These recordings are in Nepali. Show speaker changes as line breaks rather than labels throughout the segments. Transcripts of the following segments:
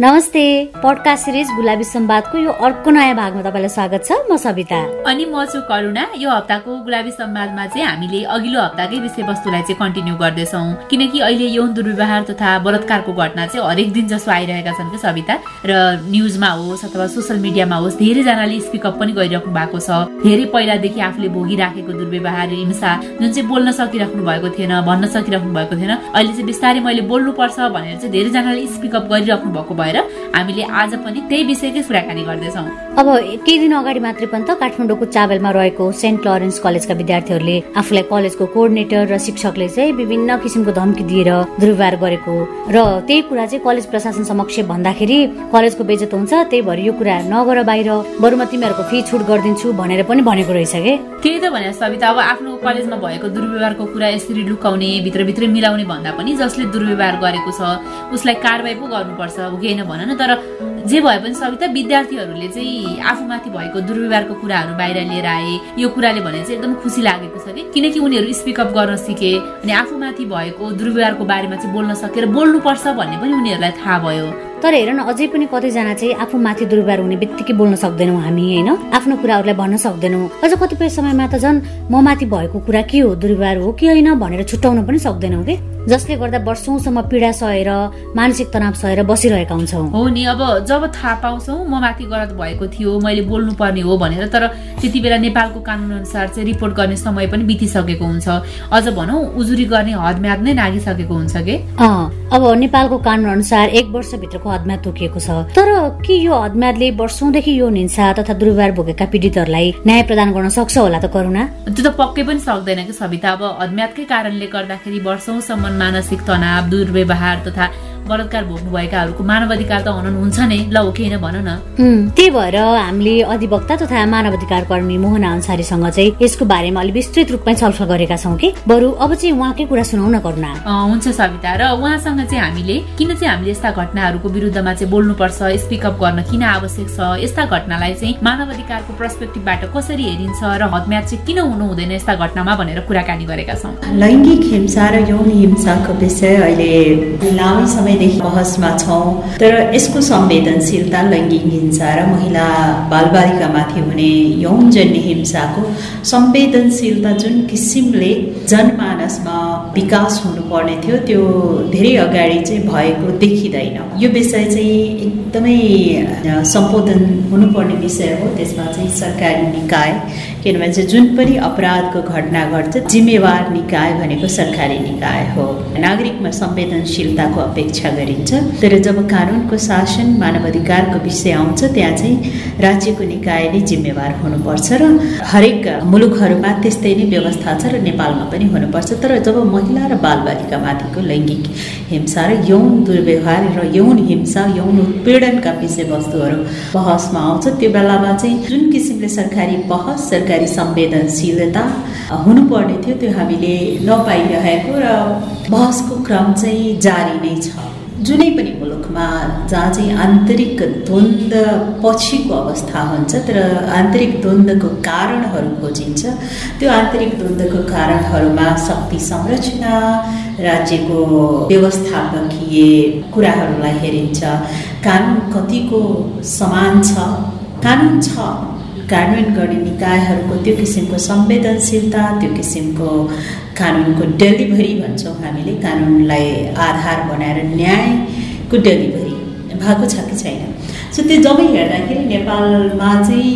नमस्ते पडकास्ट सिरिज गुलाबी सम्वादको यो अर्को नयाँ भागमा तपाईँलाई स्वागत छ। म सविता।
अनि म छु करुणा। यो हप्ताको गुलाबी सम्वादमा चाहिँ हामीले अघिल्लो हप्ताकै विषयवस्तुलाई चाहिँ कन्टिन्यू गर्दैछौँ। किनकि अहिले यौन दुर्व्यवहार तथा बलात्कारको घटना चाहिँ हरेक दिन जसो आइरहेका छन् कि सविता? र न्युजमा होस् अथवा सोसियल मिडियामा होस् धेरैजनाले स्पिकअप पनि गरिराख्नु भएको छ। धेरै पहिलादेखि आफूले भोगिराखेको दुर्व्यवहार हिंसा जुन चाहिँ बोल्न सकिराख्नु भएको थिएन भन्न सकिराख्नु भएको थिएन अहिले चाहिँ बिस्तारै मैले बोल्नुपर्छ भनेर चाहिँ धेरैजनाले स्पिकअप गरिराख्नु भएको भयो। भएर हामीले आज पनि त्यही विषयकै कुराकानी गर्दैछौँ।
अब केही दिन अगाडि मात्रै पनि त काठमाडौँको चाबेलमा रहेको सेन्ट लरेन्स कलेजका विद्यार्थीहरूले आफूलाई कलेजको कोअर्डिनेटर र शिक्षकले चाहिँ विभिन्न किसिमको धम्की दिएर दुर्व्यवहार गरेको र त्यही कुरा चाहिँ कलेज प्रशासन समक्ष भन्दाखेरि कलेजको बेजत हुन्छ त्यही भएर यो कुरा नगर बाहिर बरु म तिमीहरूको फी छुट गरिदिन्छु भनेर पनि भनेको रहेछ कि?
त्यही त भने सविता अब आफ्नो कलेजमा भएको दुर्व्यवहारको कुरा यसरी लुकाउने भित्रभित्र मिलाउने भन्दा पनि जसले दुर्व्यवहार गरेको छ उसलाई कारवाही पो गर्नुपर्छ हो छैन भन न तर जे भए पनि सबै त विद्यार्थीहरूले चाहिँ आफूमाथि भएको दुर्व्यवहारको कुराहरू बाहिर लिएर आए। यो कुराले भने चाहिँ एकदम खुसी लागेको छ कि? किनकि उनीहरू स्पिकअप गर्न सिके अनि आफूमाथि भएको दुर्व्यवहारको बारेमा चाहिँ बोल्न सकेर बोल्नुपर्छ भन्ने पनि उनीहरूलाई थाहा भयो।
तर हेर न अझै पनि कतिजना चाहिँ आफू माथि दुर्व्यवहार हुने बित्तिकै बोल्न सक्दैनौँ हामी होइन? आफ्नो कुराहरूलाई भन्न सक्दैनौँ। अझ कतिपय समयमा त झन् म माथि भएको कुरा के हो? दुर्व्यवहार हो कि होइन भनेर छुट्याउन पनि सक्दैनौँ कि? जसले गर्दा वर्षौसम्म पीडा सहेर मानसिक तनाव सहेर बसिरहेका हुन्छौँ।
हो नि अब जब थाहा पाउँछौ म माथि गलत भएको थियो मैले बोल्नु पर्ने हो भनेर तर त्यति बेला नेपालको कानुन अनुसार चाहिँ रिपोर्ट गर्ने समय पनि बितिसकेको हुन्छ। अझ भनौँ उजुरी गर्ने हदम्याद नै नागिसकेको हुन्छ कि?
अब नेपालको कानुन अनुसार एक वर्षभित्रको हदम्याद तोकिएको छ। तर के यो हदम्यादले वर्षौंदेखि यो हिंसा तथा दुर्व्यवहार भोगेका पीडितहरूलाई न्याय प्रदान गर्न सक्छ होला त करुणा?
त्यो त पक्कै पनि सक्दैन कि सविता। अब हदम्यादकै कारणले गर्दाखेरि वर्षौंसम्म मानसिक तनाव दुर्व्यवहार तथा बलात्कार भोग्नुभएकाहरूको मानवाधिकार त हनन हुन्छ नै। ल हो किन भन न।
त्यही भएर हामीले अधिवक्ता तथा मानवाधिकार कर्मी मोहन अन्सारीसँग चाहिँ यसको बारेमा अलिक विस्तृत रूपमा छलफल गरेका छौँ कि? बरु अब चाहिँ उहाँकै कुरा सुनाउन करुणा।
हुन्छ सविता। र उहाँसँग चाहिँ हामीले किन चाहिँ हामीले यस्ता घटनाहरूको विरुद्धमा चाहिँ बोल्नुपर्छ स्पिकअप गर्न किन आवश्यक छ यस्ता घटनालाई चाहिँ मानवाधिकारको पर्सपेक्टिभबाट कसरी हेरिन्छ र हदम्याद चाहिँ किन हुनु हुँदैन यस्ता घटनामा भनेर कुराकानी गरेका छौँ।
लैङ्गिक हिंसा र यौन हिंसाको विषय अहिले लामो समय समयदेखि बहसमा छौँ। तर यसको संवेदनशीलता लैङ्गिक हिंसा र महिला बालबालिकामाथि हुने यौनजन्य हिंसाको संवेदनशीलता जुन किसिमले जनमानसमा विकास हुनुपर्ने थियो त्यो धेरै अगाडि चाहिँ भएको देखिँदैन। यो विषय चाहिँ एकदमै सम्बोधन हुनुपर्ने विषय हो। त्यसमा चाहिँ सरकारी निकाय किनभने चाहिँ जुन पनि अपराधको घटना घट्छ जिम्मेवार निकाय भनेको सरकारी निकाय हो। नागरिकमा संवेदनशीलताको अपेक्षा गरिन्छ। तर जब कानुनको शासन मानवाधिकारको विषय आउँछ त्यहाँ चाहिँ राज्यको निकाय नै जिम्मेवार हुनुपर्छ र हरेक मुलुकहरूमा त्यस्तै नै व्यवस्था छ र नेपालमा पनि हुनुपर्छ। तर जब महिला र बालबालिकामाथिको लैङ्गिक हिंसा र यौन दुर्व्यवहार र यौन हिंसा यौन उत्पीडनका विषयवस्तुहरू बहसमा आउँछ। त्यो बेलामा चाहिँ जुन किसिमले सरकारी बहस सरकारी संवेदनशीलता हुनुपर्ने थियो त्यो हामीले नपाइरहेको र बहसको क्रम चाहिँ जारी नै छ। जुनै पनि मुलुकमा जहाँ चाहिँ आन्तरिक द्वन्द पछिको अवस्था हुन्छ तर आन्तरिक द्वन्द्वको कारणहरू खोजिन्छ। त्यो आन्तरिक द्वन्द्वको कारणहरूमा शक्ति संरचना राज्यको व्यवस्थापकीय कुराहरूलाई हेरिन्छ कानुन कतिको समान छ? कानुन छ। कार्यान्वयन गर्ने निकायहरूको त्यो किसिमको संवेदनशीलता त्यो किसिमको कानुनको डेलिभरी भन्छौँ हामीले। कानुनलाई आधार बनाएर न्यायको डेलिभरी भएको छ कि छैन? सो त्यो जब हेर्दाखेरि नेपालमा चाहिँ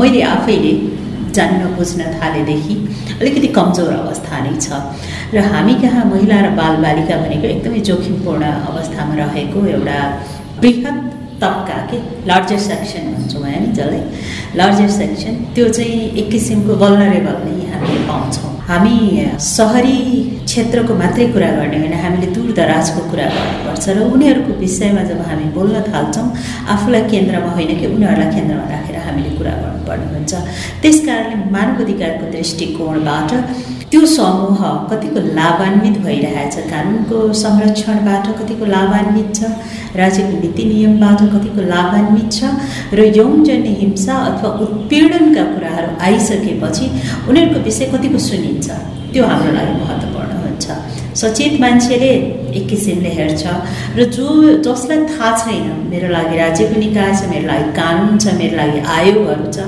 मैले आफैले जान्न बुझ्न थालेदेखि अलिकति कमजोर अवस्था नै छ। र हामी कहाँ महिला र बालबालिका भनेको एकदमै जोखिमपूर्ण अवस्थामा रहेको एउटा बृहत तबका के लार्जर सेक्सन भन्छौँ होइन जसलाई। लार्जर सेक्सन त्यो चाहिँ एक किसिमको बल्नरेबल नै हामीले पाउँछौँ। हामी सहरी क्षेत्रको मात्रै कुरा गर्ने होइन हामीले दूर दराजको कुरा गर्नुपर्छ र उनीहरूको विषयमा जब हामी बोल्न थाल्छौँ आफूलाई केन्द्रमा होइन कि उनीहरूलाई केन्द्रमा राखेर हामीले कुरा गर्नुपर्ने हुन्छ। त्यस कारणले मानव अधिकारको दृष्टिकोणबाट त्यो समूह कतिको लाभान्वित भइरहेछ? कानुनको संरक्षणबाट कतिको लाभान्वित छ? राज्यको नीति नियमबाट कतिको लाभान्वित छ? र यौनजन्य हिंसा अथवा उत्पीडनका कुराहरू आइसकेपछि उनीहरूको विषय कतिको सुनिन्छ? त्यो हाम्रो लागि महत्त्वपूर्ण हुन्छ। सचेत मान्छेले एक किसिमले हेर्छ। र जो जसलाई थाहा छैन मेरो लागि राज्यको निकाय छ मेरो लागि कानुन छ मेरो लागि आयोगहरू छ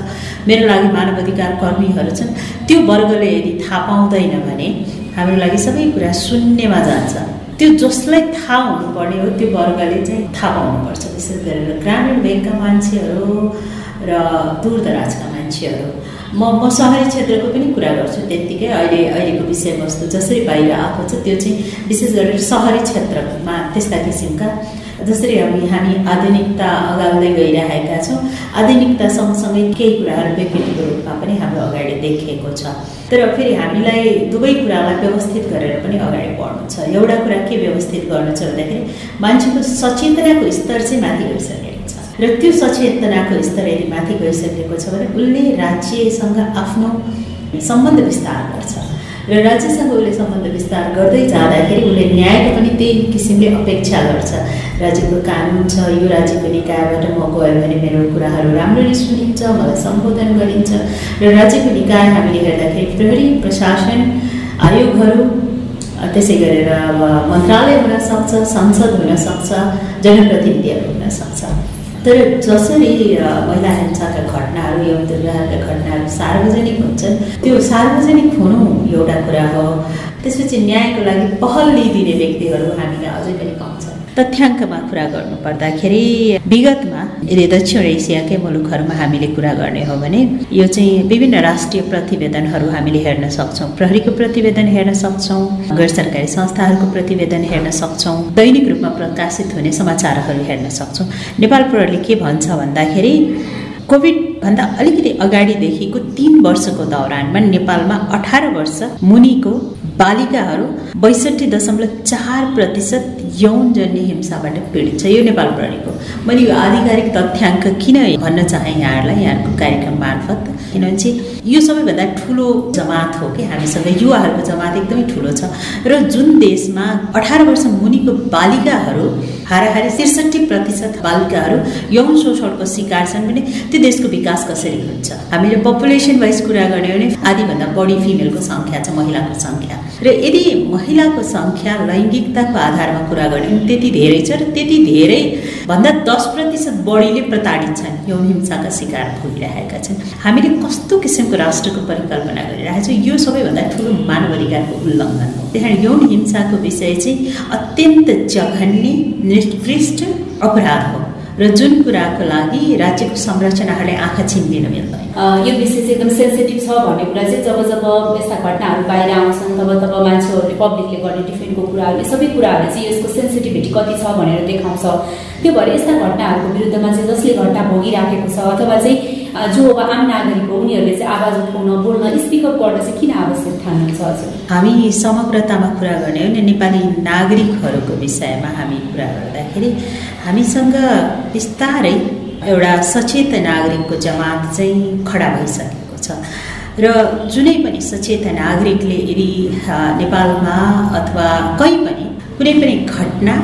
मेरो लागि मानव अधिकार कर्मीहरू छन् त्यो वर्गले यदि थाहा पाउँदैन भने हाम्रो लागि सबै कुरा शून्यमा जान्छ। त्यो जसलाई थाहा हुनुपर्ने हो त्यो वर्गले चाहिँ थाहा पाउनुपर्छ। विशेष गरेर ग्रामीण भेगका मान्छेहरू र दूरदराजका मान्छेहरू म म सहरी क्षेत्रको पनि कुरा गर्छु त्यत्तिकै अहिले अहिलेको विषयवस्तु जसरी बाहिर आएको छ त्यो चाहिँ विशेष गरेर सहरी क्षेत्रमा त्यस्ता किसिमका। जसरी हामी हामी आधुनिकता अगाल्दै गइरहेका छौँ आधुनिकता सँगसँगै केही कुराहरू व्यक्तित्वको रूपमा पनि हाम्रो अगाडि देखिएको छ। तर फेरि हामीलाई दुवै कुरालाई व्यवस्थित गरेर पनि अगाडि बढ्नु छ। एउटा कुरा के व्यवस्थित गर्नु छ भन्दाखेरि मान्छेको सचेतनाको स्तर चाहिँ माथि गइसकेको र त्यो सचेतनाको स्तर यदि माथि गइसकेको छ भने उसले राज्यसँग आफ्नो सम्बन्ध विस्तार गर्छ। र राज्यसँग उसले सम्बन्ध विस्तार गर्दै जाँदाखेरि उसले न्यायको पनि त्यही किसिमले अपेक्षा गर्छ। राज्यको कानुन छ यो राज्यको निकायबाट म गयो भने मेरो कुराहरू राम्ररी सुनिन्छ मलाई सम्बोधन गरिन्छ। र राज्यको निकाय हामीले हेर्दाखेरि प्रहरी प्रशासन आयोगहरू त्यसै गरेर अब मन्त्रालय हुनसक्छ संसद हुनसक्छ जनप्रतिनिधिहरू हुनसक्छ तर जसरी महिला हिंसाका घटनाहरू यौन दुर्व्यवहारका घटनाहरू सार्वजनिक हुन्छन् त्यो सार्वजनिक हुनु एउटा कुरा हो। त्यसपछि न्यायको लागि पहल लिइदिने व्यक्तिहरू हामीले अझै पनि पाउँछौँ। तथ्याङ्कमा कुरा गर्नु पर्दाखेरि विगतमा यदि दक्षिण एसियाकै मुलुकहरूमा हामीले कुरा गर्ने हो भने यो चाहिँ विभिन्न राष्ट्रिय प्रतिवेदनहरू हामीले हेर्न सक्छौँ। प्रहरीको प्रतिवेदन हेर्न सक्छौँ गैर सरकारी संस्थाहरूको प्रतिवेदन हेर्न सक्छौँ दैनिक रूपमा प्रकाशित हुने समाचारहरू हेर्न सक्छौँ। नेपाल प्रहरीले के भन्छ भन्दाखेरि कोभिडभन्दा अलिकति अगाडिदेखिको तिन वर्षको दौरानमा नेपालमा अठार वर्ष मुनिको बालिकाहरू बैसठी दशमलव चार प्रतिशत यौनजन्य हिंसाबाट पीडित छ। यो नेपाल प्रहरीको। मैले यो आधिकारिक तथ्याङ्क किन भन्न चाहेँ यहाँहरूलाई? यहाँहरूको कार्यक्रम मार्फत। किनभने चाहिँ यो सबैभन्दा ठुलो जमात हो कि हामीसँग युवाहरूको जमात एकदमै ठुलो छ। र जुन देशमा अठार वर्ष मुनिको बालिकाहरू हाराहारी त्रिसठी प्रतिशत बालिकाहरू यौन शोषणको शिकार छन् भने त्यो देशको विकास कसरी हुन्छ? हामीले पपुलेसन वाइज कुरा गर्ने भने आधीभन्दा बढी फिमेलको सङ्ख्या छ महिलाको सङ्ख्या। र यदि महिलाको सङ्ख्या लैङ्गिकताको आधारमा कुरा गर्ने भने त्यति धेरै छ र त्यति धेरै भन्दा दस प्रतिशत बढीले प्रताडित छन् यौन हिंसाका शिकार भइरहेका छन्। हामीले कस्तो किसिमको राष्ट्रको परिकल्पना गरिरहेको छौँ यो सबैभन्दा ठुलो मानव अधिकारको उल्लङ्घन हो। त्यहाँ यौन हिंसाको विषय चाहिँ अत्यन्त जघन्य निकृष्ट अपराध हो र जुन कुराको लागि राज्यको संरचनाहरूले आँखा छिन्दिन मिल्दैन
यो विषय चाहिँ एकदम सेन्सिटिभ छ भन्ने कुरा चाहिँ जब जब यस्ता घटनाहरू बाहिर आउँछन् तब तब मान्छेहरूले पब्लिकले गर्ने डिफेन्डको कुराहरू सबै कुराहरूले चाहिँ यसको सेन्सिटिभिटी कति छ भनेर देखाउँछ। त्यो भएर यस्ता घटनाहरूको विरुद्धमा चाहिँ जसले घटना भोगिराखेको छ अथवा चाहिँ जो अब आम नागरिक हो उनीहरूले चाहिँ आवाज उठाउन बोल्न स्पिकअप गर्न चाहिँ किन आवश्यक ठान्नुहुन्छ हजुर?
हामी समग्रतामा कुरा गर्ने हो। भने नेपाली नागरिकहरूको विषयमा हामी कुरा गर्दाखेरि हामीसँग बिस्तारै एउटा सचेत नागरिकको जमात चाहिँ खडा भइसकेको छ। र जुनै पनि सचेत नागरिकले यदि नेपालमा अथवा कहीँ पनि कुनै पनि घटना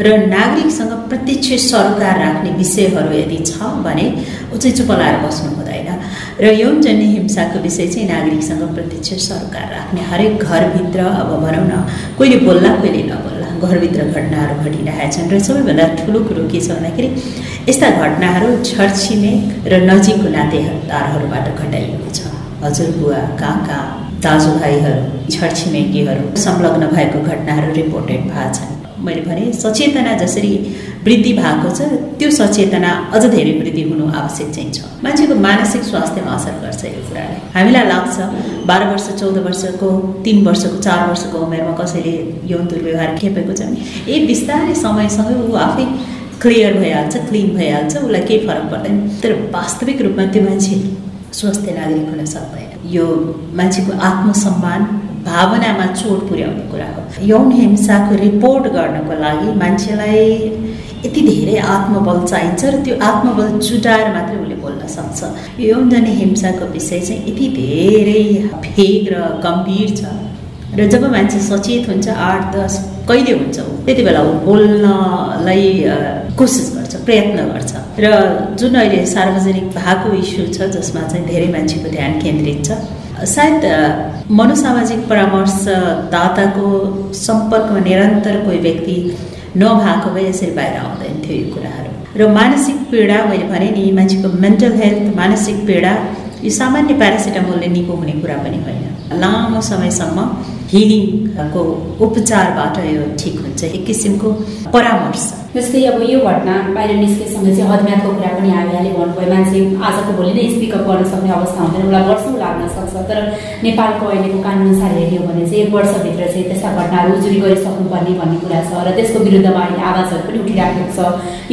र नागरिकसँग प्रत्यक्ष सरोकार राख्ने विषयहरू यदि छ भने ऊ चाहिँ चुप लाएर बस्नु हुँदैन। र यौनजन्य हिंसाको विषय चाहिँ नागरिकसँग प्रत्यक्ष सरोकार राख्ने हरेक घरभित्र अब भनौँ न कोहीले बोल्ला कोहीले नबोल्ला घरभित्र घटनाहरू घटिरहेका छन् र सबैभन्दा ठुलो कुरो के छ भन्दाखेरि यस्ता घटनाहरू छरछिमेक र नजिकको नातेदारहरूबाट घटाइएको छ। हजुरबुवा काका दाजुभाइहरू छरछिमेकीहरू संलग्न भएको घटनाहरू रिपोर्टेड भएको छन् मैले भने सचेतना जसरी वृद्धि भएको छ त्यो सचेतना अझ धेरै वृद्धि हुनु आवश्यक चाहिँ छ मान्छेको मानसिक स्वास्थ्यमा असर गर्छ यो कुराले। हामीलाई लाग्छ बाह्र वर्ष चौध वर्षको तिन वर्षको चार वर्षको उमेरमा कसैले यौन दुर्व्यवहार खेपेको छ भने ए बिस्तारै समयसँगै ऊ आफै क्लियर भइहाल्छ क्लिन भइहाल्छ उसलाई केही फरक पर्दैन। तर वास्तविक रूपमा त्यो मान्छे स्वस्थ नागरिक हुन सक्दैन। यो मान्छेको आत्मसम्मान भावनामा चोट पुर्याउने कुरा हो। यौन हिंसाको रिपोर्ट गर्नको लागि मान्छेलाई यति धेरै आत्मबल चाहिन्छ र त्यो आत्मबल जुटाएर मात्रै उसले बोल्न सक्छ। यो यौनजन्य हिंसाको विषय चाहिँ यति धेरै भेग र गम्भीर छ। र जब मान्छे सचेत हुन्छ आठ दस कहिले हुन्छ ऊ? त्यति बेला ऊ बोल्नलाई कोसिस गर्छ प्रयत्न गर्छ। र जुन अहिले सार्वजनिक भएको इस्यु छ जसमा चाहिँ धेरै मान्छेको ध्यान केन्द्रित छ सायद मनोसामाजिक परामर्शदाताको सम्पर्कमा निरन्तर कोही व्यक्ति नभएको भए यसरी बाहिर आउँदैन थियो यो कुराहरू। र मानसिक पीडा मैले भने नि मान्छेको मेन्टल हेल्थ मानसिक पीडा यो सामान्य प्यारासिटामोलले निको हुने कुरा पनि होइन। लामो समयसम्म हिलिङको उपचारबाट यो ठिक हुन्छ। एक किसिमको परामर्श।
जस्तै अब यो घटना बाहिर निस्केसँग चाहिँ हदम्यादको कुरा पनि हामीहरूले भन्नुभयो। मान्छे आजको भोलि नै स्पिकअप गर्न सक्ने अवस्था हुँदैन। उसलाई वर्षौँ लाग्न सक्छ। तर नेपालको अहिलेको कानुन अनुसार हेऱ्यो भने चाहिँ एक वर्षभित्र चाहिँ त्यस्ता घटनाहरू उजुरी गरिसक्नुपर्ने भन्ने कुरा छ र त्यसको विरुद्धमा अहिले आवाजहरू पनि उठिराखेको छ।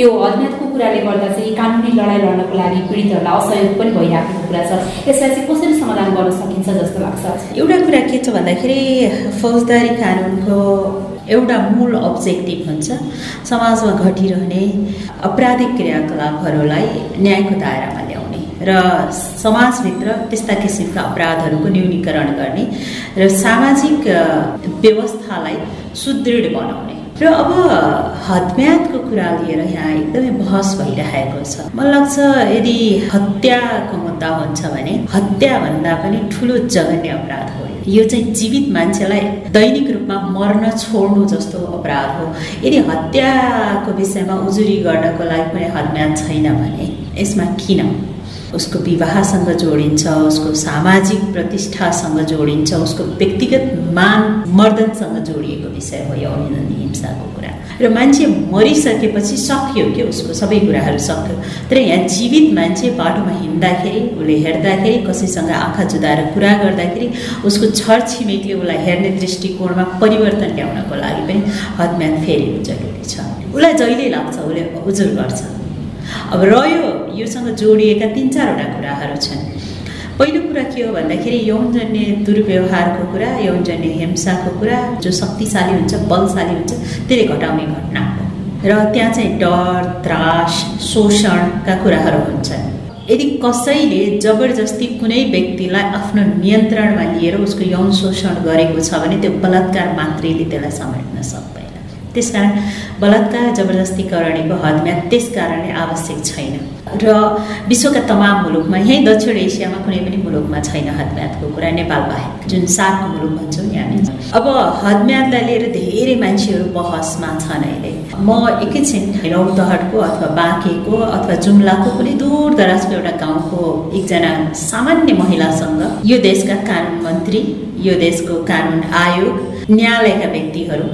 यो हदम्यादको कुराले गर्दा चाहिँ कानुनी लडाइँ लड्नको लागि पीडितहरूलाई असहयोग पनि भइराखेको कुरा छ। यसलाई चाहिँ कसरी समाधान गर्न सकिन्छ जस्तो लाग्छ?
एउटा कुरा के छ भन्दाखेरि फौजदारी कानुनको एउटा मूल अब्जेक्टिभ हुन्छ समाजमा घटिरहने अपराधिक क्रियाकलापहरूलाई न्यायको दायरामा ल्याउने र समाजभित्र त्यस्ता किसिमका अपराधहरूको न्यूनीकरण गर्ने र सामाजिक व्यवस्थालाई सुदृढ बनाउने। र अब हत्याको कुरा लिएर यहाँ एकदमै बहस भइरहेको छ। मलाई लाग्छ यदि हत्याको मुद्दा हुन्छ भने हत्याभन्दा पनि ठुलो जघन्य अपराध हो। यो चाहिँ जीवित मान्छेलाई दैनिक रूपमा मर्न छोड्नु जस्तो अपराध हो। यदि हत्याको विषयमा उजुरी गर्नको लागि पनि हदम्याद छैन भने यसमा किन? उसको विवाहसँग जोडिन्छ उसको सामाजिक प्रतिष्ठासँग जोडिन्छ उसको व्यक्तिगत मान मर्दनसँग जोडिएको विषय हो यो अभिनन्दन हिंसाको कुरा। र मान्छे मरिसकेपछि सकियो कि उसको सबै कुराहरू सक्यो? तर यहाँ जीवित मान्छे बाटोमा हिँड्दाखेरि उसले हेर्दाखेरि कसैसँग आँखा जुदाएर कुरा गर्दाखेरि उसको छर छिमेकीले उसलाई हेर्ने दृष्टिकोणमा परिवर्तन ल्याउनको लागि पनि हदम्यान फेरि जरुरी छ उसलाई जहिले लाग्छ उसले उजुर गर्छ। अब रह्यो योसँग जोडिएका तिन चारवटा कुराहरू छन्। पहिलो कुरा के हो भन्दाखेरि यौनजन्य दुर्व्यवहारको कुरा यौनजन्य हिंसाको कुरा जो शक्तिशाली हुन्छ बलशाली हुन्छ त्यसले घटाउने घटना हो। र त्यहाँ चाहिँ डर त्रास शोषणका कुराहरू हुन्छन्। यदि कसैले जबरजस्ती कुनै व्यक्तिलाई आफ्नो नियन्त्रणमा लिएर उसको यौन शोषण गरेको छ भने त्यो बलात्कार मात्रैले त्यसलाई समेट्न सक्दैन। त्यसकारण बलात्कार जबरजस्ती करणीको हदमा त्यस कारणले आवश्यक छैन। र विश्वका तमाम मुलुकमा यहीँ दक्षिण एसियामा कुनै पनि मुलुकमा छैन हदम्यादको कुरा नेपाल बाहेक। जुन सार्क मुलुक भन्छौँ हामी। अब हदम्यादलाई लिएर धेरै मान्छेहरू बहसमा छन् अहिले। म एकैछिन रौतहटको अथवा बाँकेको अथवा जुम्लाको कुनै दूर दराजको एउटा गाउँको एकजना सामान्य महिलासँग यो देशका कानुन मन्त्री यो देशको कानुन आयोग न्यायालयका व्यक्तिहरू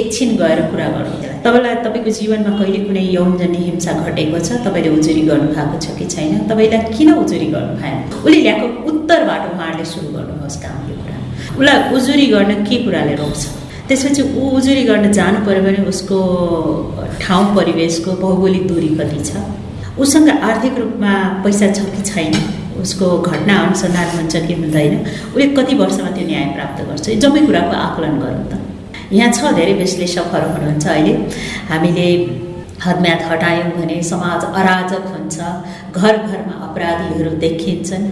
एकछिन गएर कुरा गर्नु तपाईँलाई तपाईँको जीवनमा कहिले कुनै यौनजन्य हिंसा घटेको छ? तपाईँले उजुरी गर्नु भएको छ कि छैन? तपाईँलाई किन उजुरी गर्नु भएन? उसले ल्याएको उत्तरबाट उहाँहरूले सुरु गर्नुहोस् कामको कुरा। उसलाई उजुरी गर्न के कुराले रोक्छ? त्यसपछि ऊ उजुरी गर्न जानु पऱ्यो भने उसको ठाउँ परिवेशको भौगोलिक दूरी कति छ? उसँग आर्थिक रूपमा पैसा छ कि छैन? उसको घटना अनुसन्धान हुन्छ कि हुँदैन? उसले कति वर्षमा त्यो न्याय प्राप्त गर्छ? जम्मै कुराको आकलन गरौँ त। यहाँ छ धेरै विश्लेषकहरू हुनुहुन्छ अहिले। हामीले हदम्याद हटायौँ भने समाज अराजक हुन्छ घर घरमा अपराधीहरू देखिन्छन्।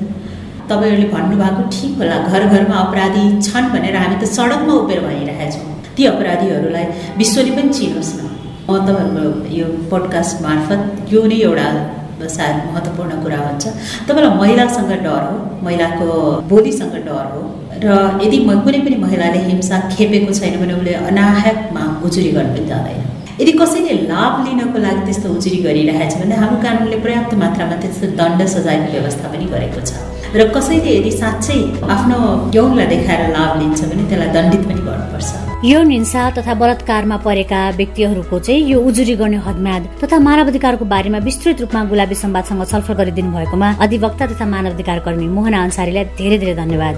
तपाईँहरूले भन्नुभएको ठिक होला घर घरमा अपराधी छन् भनेर हामी त सडकमा उभिएर भइरहेछौँ ती अपराधीहरूलाई विश्वले पनि चिनोस् न। म तपाईँहरूको यो पोडकास्ट मार्फत यो नै एउटा सायद महत्त्वपूर्ण कुरा हुन्छ। तपाईँलाई महिलासँग डर हो महिलाको बोलीसँग डर हो र यदि कुनै पनि महिलाले हिंसा खेपेको छैन भने उसले अनाहकमा उजुरी गर्न जाँदैन। यदि कसैले लाभ लिनको लागि त्यस्तो उजुरी गरिरहेछ भने हाम्रो कानुनले पर्याप्त मात्रामा त्यस्तो दण्ड सजायको व्यवस्था पनि गरेको छ। र कसैले यदि साँच्चै आफ्नो यौनलाई देखाएर लाभ लिन्छ भने त्यसलाई दण्डित पनि गर्नुपर्छ।
यौन हिंसा तथा बलात्कारमा परेका व्यक्तिहरूको चाहिँ यो उजुरी गर्ने हदम्याद तथा मानवाधिकारको बारेमा विस्तृत रूपमा गुलाबी सम्वादसँग छलफल गरिदिनु भएकोमा अधिवक्ता तथा मानवाधिकार कर्मी मोहन अन्सारीलाई धेरै धेरै धन्यवाद।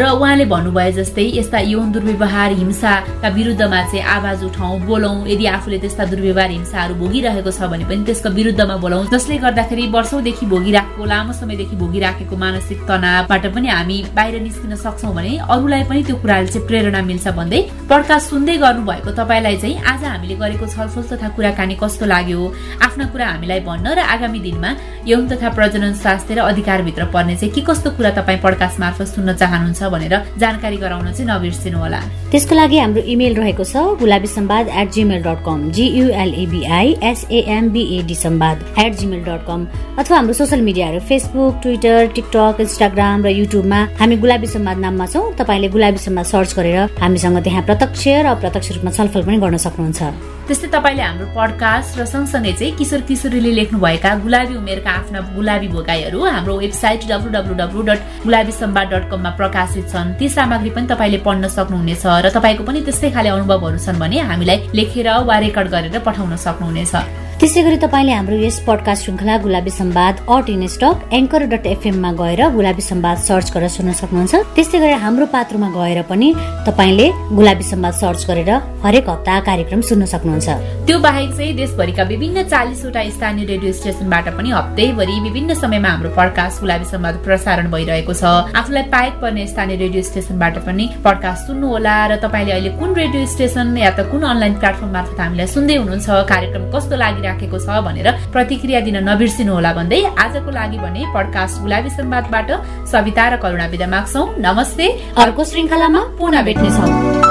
र उहाँले भन्नुभयो जस्तै यस्ता यौन दुर्व्यवहार हिंसाका विरुद्धमा चाहिँ आवाज उठाउँ बोलौँ यदि आफूले त्यस्ता दुर्व्यवहार हिंसाहरू भोगिरहेको छ भने पनि त्यसको विरुद्धमा बोलाउँ जसले गर्दाखेरि वर्षौँदेखि भोगिराखेको लामो समयदेखि भोगिराखेको मानसिक तनावबाट पनि हामी बाहिर निस्किन सक्छौँ भने अरूलाई पनि त्यो कुराले चाहिँ प्रेरणा मिल्छ भन्दै पडकास्ट सुन्दै गर्नुभएको तपाईँलाई चाहिँ आज हामीले गरेको छलफल तथा कुराकानी कस्तो लाग्यो? आफ्ना कुरा हामीलाई भन्न र आगामी दिनमा यौन तथा प्रजनन स्वास्थ्य र अधिकारभित्र पर्ने चाहिँ के कस्तो कुरा तपाईँ पडकास्ट मार्फत सुन्न चाहनुहुन्छ भनेर जानकारी गराउन चाहिँ नबिर्सिनु होला
त्यसको लागि हाम्रो इमेल रहेको छ Gulabi Sambad at Gmail dot com G U L A B I S A M B A D Sambad at Gmail dot com अथवा हाम्रो सोसियल मिडियाहरू फेसबुक ट्विटर टिकटक इन्स्टाग्राम र युट्युबमा हामी गुलाबी सम्वाद नाममा छौँ। तपाईँले गुलाबी सम्वाद सर्च गरेर हामीसँग त्यहाँ प्रत्यक्ष र अप्रत्यक्ष रूपमा छलफल पनि गर्न सक्नुहुन्छ।
त्यस्तै तपाईँले हाम्रो पडकास्ट र सँगसँगै चाहिँ किशोर किशोरीले लेख्नुभएका गुलाबी उमेरका आफ्ना गुलाबी भोगाईहरू हाम्रो website W W W dot Gulabi Sambad dot कममा प्रकाशित छन्। ती सामग्री पनि तपाईँले पढ्न सक्नुहुनेछ र तपाईँको पनि त्यस्तै खाले अनुभवहरू छन् भने हामीलाई लेखेर वा रेकर्ड गरेर पठाउन सक्नुहुनेछ।
त्यसै गरी तपाईँले हाम्रो यस पडकास्ट श्रृङ्खला Gulabi Sambad at in stock anchor dot एफएममा गएर गुलाबी सम्वाद सर्च गरेर सुन्न सक्नुहुन्छ। त्यस्तै गरी हाम्रो पात्रमा गएर पनि तपाईँले गुलाबी सम्वाद सर्च गरेर हरेक हप्ता कार्यक्रम सुन्न सक्नुहुन्छ।
त्यो बाहेक चाहिँ देशभरिका विभिन्न चालिसवटा स्थानीय रेडियो स्टेसनबाट पनि हप्तैभरि विभिन्न समयमा हाम्रो पडकास्ट गुलाबी सम्वाद प्रसारण भइरहेको छ। आफूलाई पाएक पर्ने स्थानीय रेडियो स्टेसनबाट पनि पडकास्ट सुन्नुहोला र तपाईँले अहिले कुन रेडियो स्टेसन या त कुन अनलाइन प्लेटफर्म मार्फत हामीलाई सुन्दै हुनुहुन्छ कार्यक्रम कस्तो लागि राखेको छ भनेर प्रतिक्रिया दिन नबिर्सिनु होला भन्दै आजको लागि भने पडकास्ट गुलाबी संवादबाट सविता र करुणा विदा माग्छौ। नमस्ते।
अर्को श्रृङ्खलामा पुनः भेट्नेछौँ।